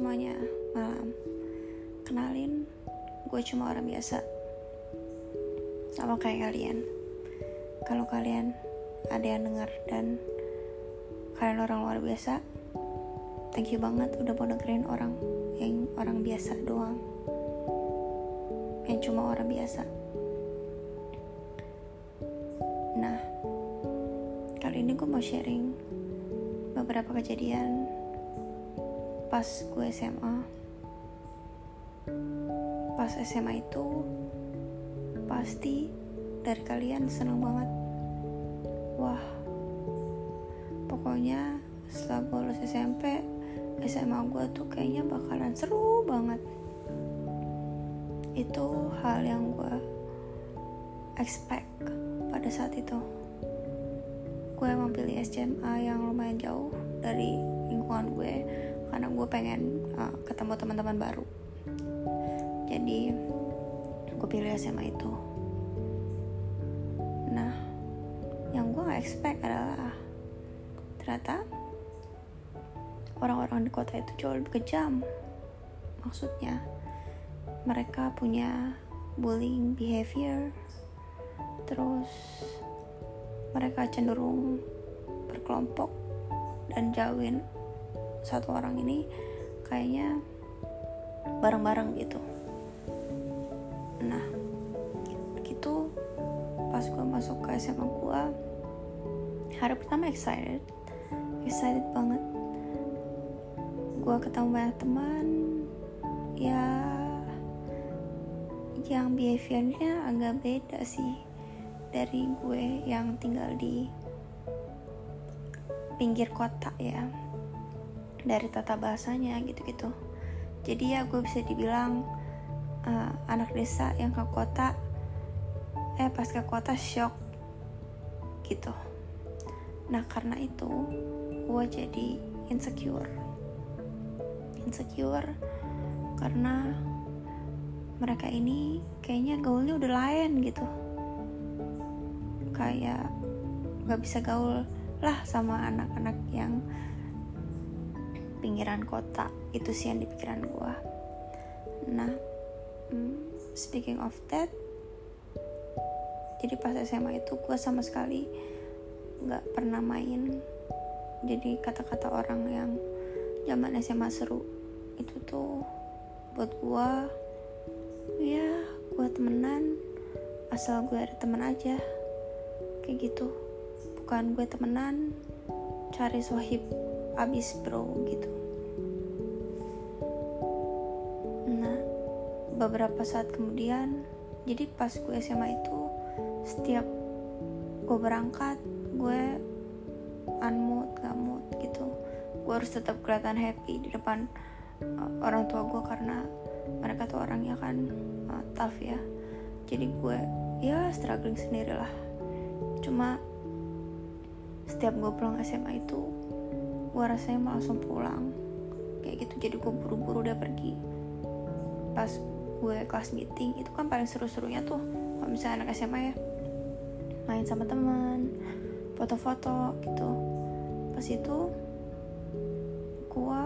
semuanya, malam. Kenalin, gue cuma orang biasa. Sama kayak kalian. Kalau kalian ada yang dengar dan kalian orang luar biasa, thank you banget udah mau dengerin orang yang orang biasa doang. Yang cuma orang biasa. Nah, kali ini gue mau sharing beberapa kejadian pas gue SMA pas SMA itu pasti dari kalian seneng banget. Wah pokoknya setelah gue lulus SMP SMA gue tuh kayaknya bakalan seru banget. Itu hal yang gue expect pada saat itu. Gue emang pilih SMA yang lumayan jauh dari lingkungan gue karena gue pengen uh, ketemu teman-teman baru. Jadi gue pilih SMA itu. Nah yang gue gak expect adalah ternyata orang-orang di kota itu jauh lebih kejam. Maksudnya mereka punya bullying behavior. Terus mereka cenderung berkelompok dan jauhin satu orang ini kayaknya bareng-bareng gitu. Nah gitu pas gue masuk ke SMA gue hari pertama excited excited banget. Gue ketemu banyak teman ya yang behaviornya agak beda sih dari gue yang tinggal di pinggir kota ya dari tata bahasanya gitu-gitu. Jadi ya gue bisa dibilang uh, anak desa yang ke kota eh pas ke kota shock gitu. Nah karena itu gue jadi insecure. Insecure karena mereka ini kayaknya gaulnya udah lain gitu. Kayak gak bisa gaul lah sama anak-anak yang pinggiran kota. Itu sih yang di pikiran gue nah hmm, speaking of that jadi pas SMA itu gue sama sekali nggak pernah main. Jadi kata-kata orang yang zaman SMA seru itu tuh buat gue ya gue temenan asal gue ada temen aja kayak gitu. Bukan gue temenan cari sohib abis bro gitu. Nah beberapa saat kemudian jadi pas gue SMA itu setiap gue berangkat gue unmood gak mood gitu. Gue harus tetap kelihatan happy di depan uh, orang tua gue karena mereka tuh orangnya kan uh, tough ya. Jadi gue ya struggling sendiri lah cuma setiap gue pulang SMA itu gue rasanya mau langsung pulang. Kayak gitu jadi gue buru-buru udah pergi. Pas gue kelas meeting itu kan paling seru-serunya tuh kalau misalnya anak SMA ya. Main sama teman foto-foto gitu. Pas itu gue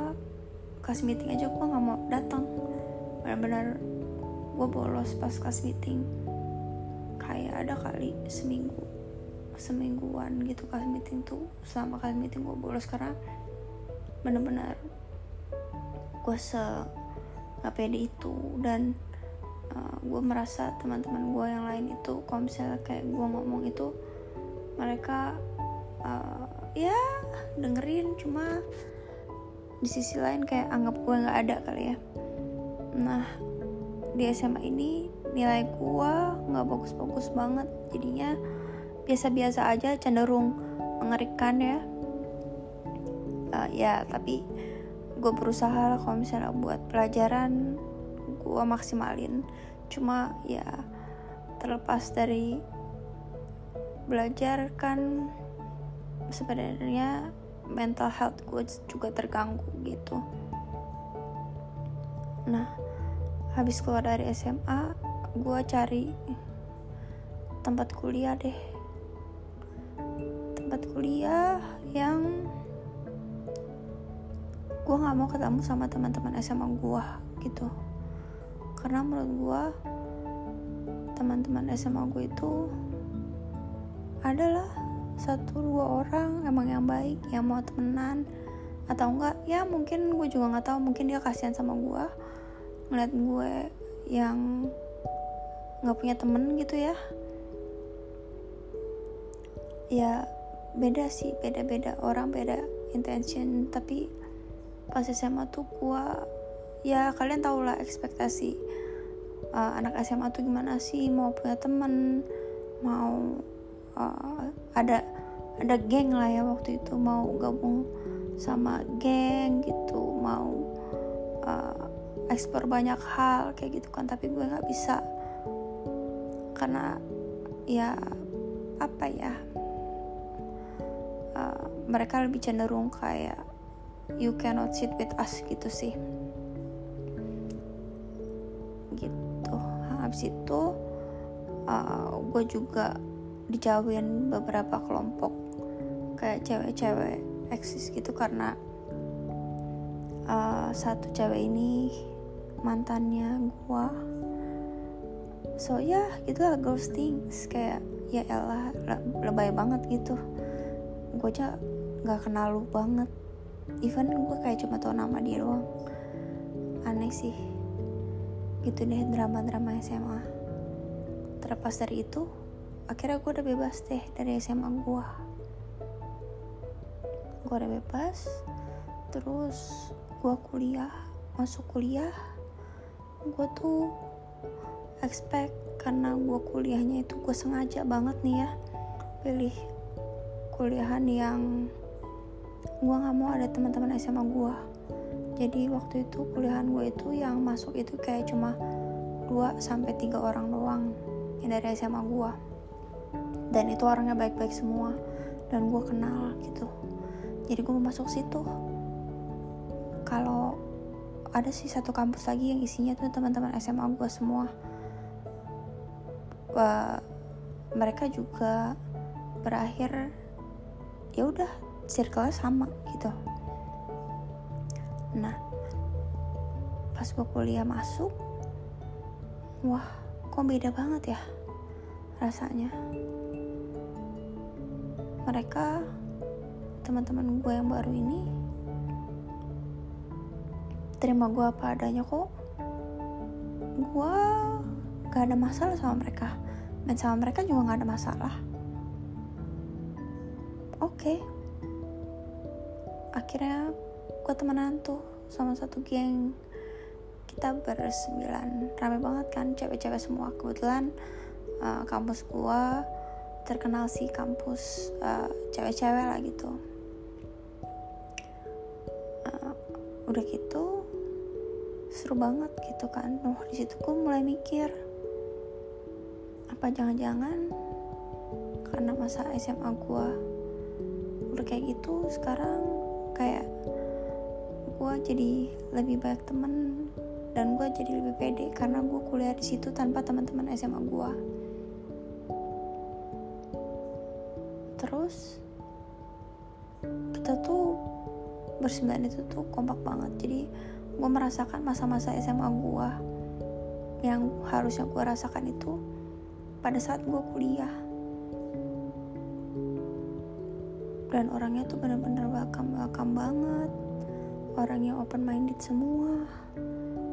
kelas meeting aja gue nggak mau datang. Benar-benar gue bolos pas kelas meeting. Kayak ada kali seminggu semingguan gitu kelas meeting tuh. Selama kelas meeting gue bolos karena bener-bener gue se gak pede itu. Dan uh, eh, gue merasa teman-teman gue yang lain itu kalau misalnya kayak gue ngomong itu mereka uh, ya dengerin. Cuma di sisi lain kayak anggap gue nggak ada kali ya. Nah di SMA ini nilai gue nggak bagus-bagus banget. Jadinya biasa-biasa aja cenderung mengerikan ya uh, ya tapi gue berusaha lah kalau misalnya buat pelajaran gue maksimalin. Cuma ya terlepas dari belajar kan sebenarnya mental health gue juga terganggu gitu. Nah habis keluar dari SMA gue cari tempat kuliah deh. Tempat kuliah yang gue nggak mau ketemu sama teman-teman SMA gue gitu. Karena menurut gue teman-teman SMA gue itu adalah satu dua orang emang yang baik yang mau temenan atau enggak ya mungkin gue juga nggak tahu mungkin dia kasihan sama gue ngeliat gue yang nggak punya temen gitu ya. Ya beda sih beda-beda orang beda intention tapi pas SMA tuh gue ya kalian tau lah ekspektasi uh, anak SMA tuh gimana sih? Mau punya temen mau uh, ada ada geng lah ya waktu itu mau gabung sama geng gitu mau uh, ekspor banyak hal kayak gitu kan tapi gue nggak bisa. Karena ya apa ya uh, mereka lebih cenderung kayak you cannot sit with us gitu sih. Gitu. Habis itu uh, gue juga dijauhin beberapa kelompok kayak cewek-cewek eksis gitu karena uh, satu cewek ini mantannya gua. So ya yeah, gitulah ghosting kayak ya elah lebay banget gitu. Gue aja nggak kenal lu banget even gue kayak cuma tau nama dia doang. Aneh sih. Gitu deh drama-drama SMA terlepas dari itu akhirnya gue udah bebas deh dari SMA gue gue udah bebas terus gue kuliah masuk kuliah gue tuh expect karena gue kuliahnya itu gue sengaja banget nih ya pilih kuliahan yang gue nggak mau ada teman-teman SMA gue jadi waktu itu kuliahan gue itu yang masuk itu kayak cuma 2 sampai tiga orang doang yang dari SMA gue dan itu orangnya baik-baik semua dan gue kenal gitu. Jadi gue mau masuk situ. Kalau ada sih satu kampus lagi yang isinya tuh teman-teman SMA gue semua. Uh, mereka juga berakhir ya udah circle sama gitu. Nah pas gue kuliah masuk wah kok beda banget ya rasanya. Mereka teman-teman gue yang baru ini terima gue apa adanya kok. Gue gak ada masalah sama mereka. Dan sama mereka juga gak ada masalah. Oke. okay. Akhirnya gue temenan tuh sama satu geng. Kita bersembilan. Rame banget kan cewek-cewek semua kebetulan uh, kampus gue terkenal sih kampus uh, cewek-cewek lah gitu. Udah gitu seru banget gitu kan. Oh di situ gue mulai mikir apa jangan-jangan karena masa SMA gue udah kayak gitu sekarang kayak gue jadi lebih banyak temen dan gue jadi lebih pede karena gue kuliah di situ tanpa teman-teman SMA gue terus kita tuh bersembilan itu tuh kompak banget. Jadi gue merasakan masa-masa SMA gue yang harusnya gue rasakan itu pada saat gue kuliah dan orangnya tuh bener-bener welcome welcome banget. Orangnya open minded semua.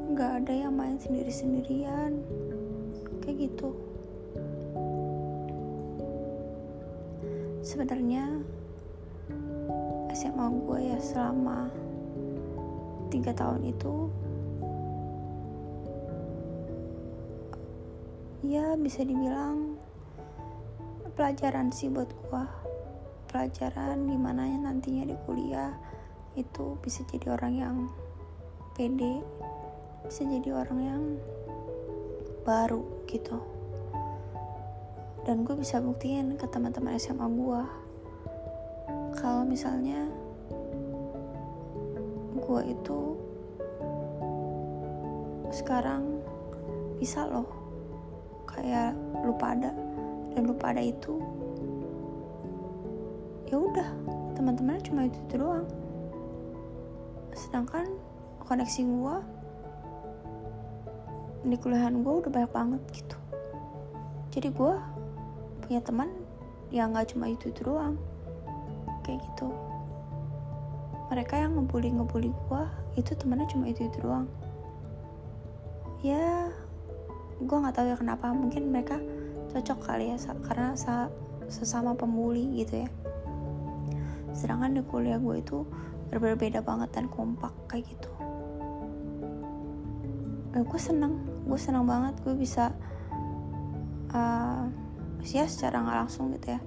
Nggak ada yang main sendiri sendirian kayak gitu. Sebenarnya SMA gue ya selama tiga tahun itu ya bisa dibilang pelajaran sih buat gue pelajaran di mana nantinya di kuliah itu bisa jadi orang yang pede bisa jadi orang yang baru gitu. Dan gue bisa buktiin ke teman-teman SMA gue kalau misalnya gue itu sekarang bisa loh kayak lupa ada dan lupa ada itu ya udah teman-teman cuma itu, itu doang. Sedangkan koneksi gue di kuliahan gue udah banyak banget gitu. Jadi gue punya teman yang nggak cuma itu itu doang. Kayak gitu. Mereka yang ngebully ngebully gue itu temannya cuma itu itu doang. Ya gue nggak tahu ya kenapa. Mungkin mereka cocok kali ya karena sesama pembuli gitu ya sedangkan di kuliah gue itu berbeda banget dan kompak kayak gitu. Eh, gue seneng gue seneng banget gue bisa uh, ya secara nggak langsung gitu ya.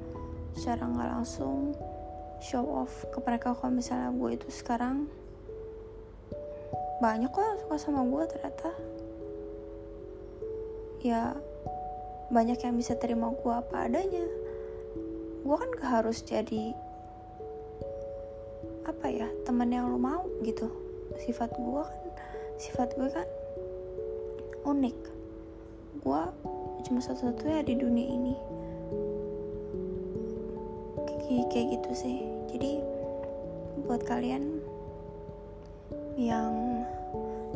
Secara nggak langsung show off ke mereka kalau misalnya gue itu sekarang banyak kok yang suka sama gue ternyata. Ya banyak yang bisa terima gue apa adanya. Gue kan gak harus jadi apa ya temen yang lo mau gitu. Sifat gue kan sifat gue kan unik. Gue cuma satu-satunya di dunia ini. Kayak, kayak gitu sih. Jadi buat kalian yang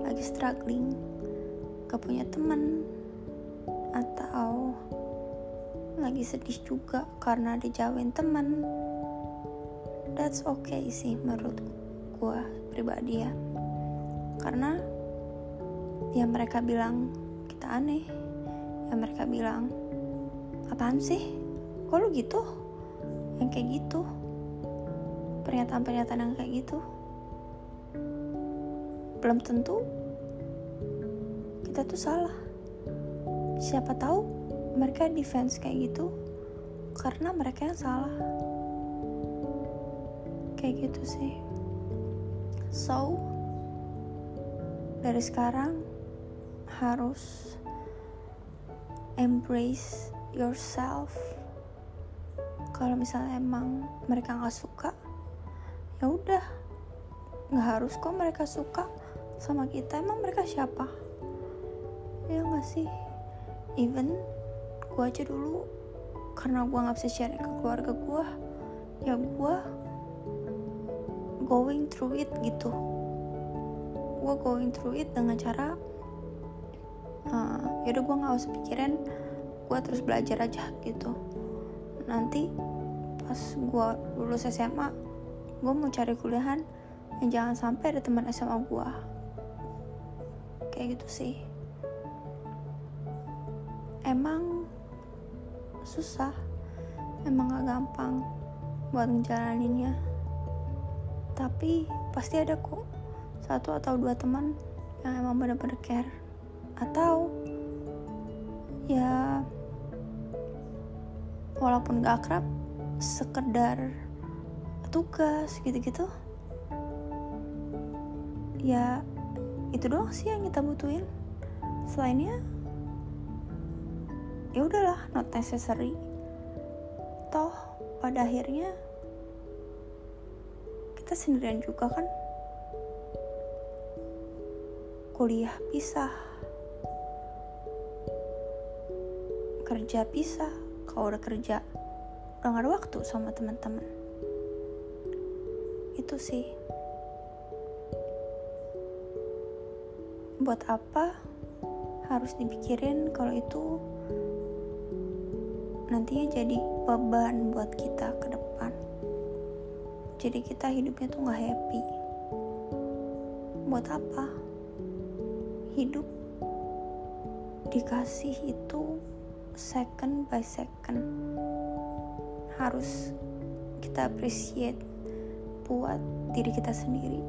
lagi struggling gak punya teman atau lagi sedih juga karena dijauhin teman that's okay sih menurut gue pribadi ya. Karena ya mereka bilang kita aneh. Ya mereka bilang apaan sih? Kok lu gitu? Yang kayak gitu. Pernyataan-pernyataan yang kayak gitu. Belum tentu kita tuh salah. Siapa tahu mereka defense kayak gitu karena mereka yang salah kayak gitu sih. So dari sekarang harus embrace yourself. Kalau misalnya emang mereka nggak suka ya udah. Nggak harus kok mereka suka sama kita. Emang mereka siapa? Ya nggak sih? Even gue aja dulu karena gue nggak bisa share ke keluarga gue ya gue going through it gitu. Gue going through it dengan cara uh, yaudah gue nggak usah pikirin gue terus belajar aja gitu. Nanti pas gue lulus SMA gue mau cari kuliahan yang jangan sampai ada teman SMA gue kayak gitu sih. Emang susah emang gak gampang buat ngejalaninnya tapi pasti ada kok satu atau dua teman yang emang bener-bener care. Atau ya walaupun gak akrab sekedar tugas gitu-gitu. Ya itu doang sih yang kita butuhin. Selainnya ya udahlah not necessary. Toh pada akhirnya kita sendirian juga kan? Kuliah pisah. Kerja pisah. Kalau udah kerja udah gak ada waktu sama teman-teman. Itu sih. Buat apa harus dipikirin kalau itu nantinya jadi beban buat kita ke depan jadi kita hidupnya tuh gak happy. Buat apa? Hidup dikasih itu second by second. Harus kita appreciate buat diri kita sendiri.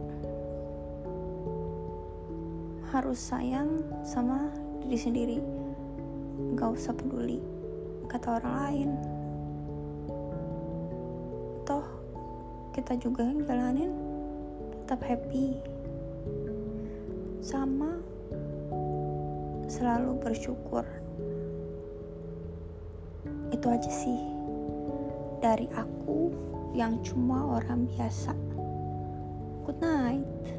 Harus sayang sama diri sendiri. Gak usah peduli kata orang lain. Toh kita juga yang jalanin tetap happy. Sama selalu bersyukur. Itu aja sih dari aku yang cuma orang biasa. Good night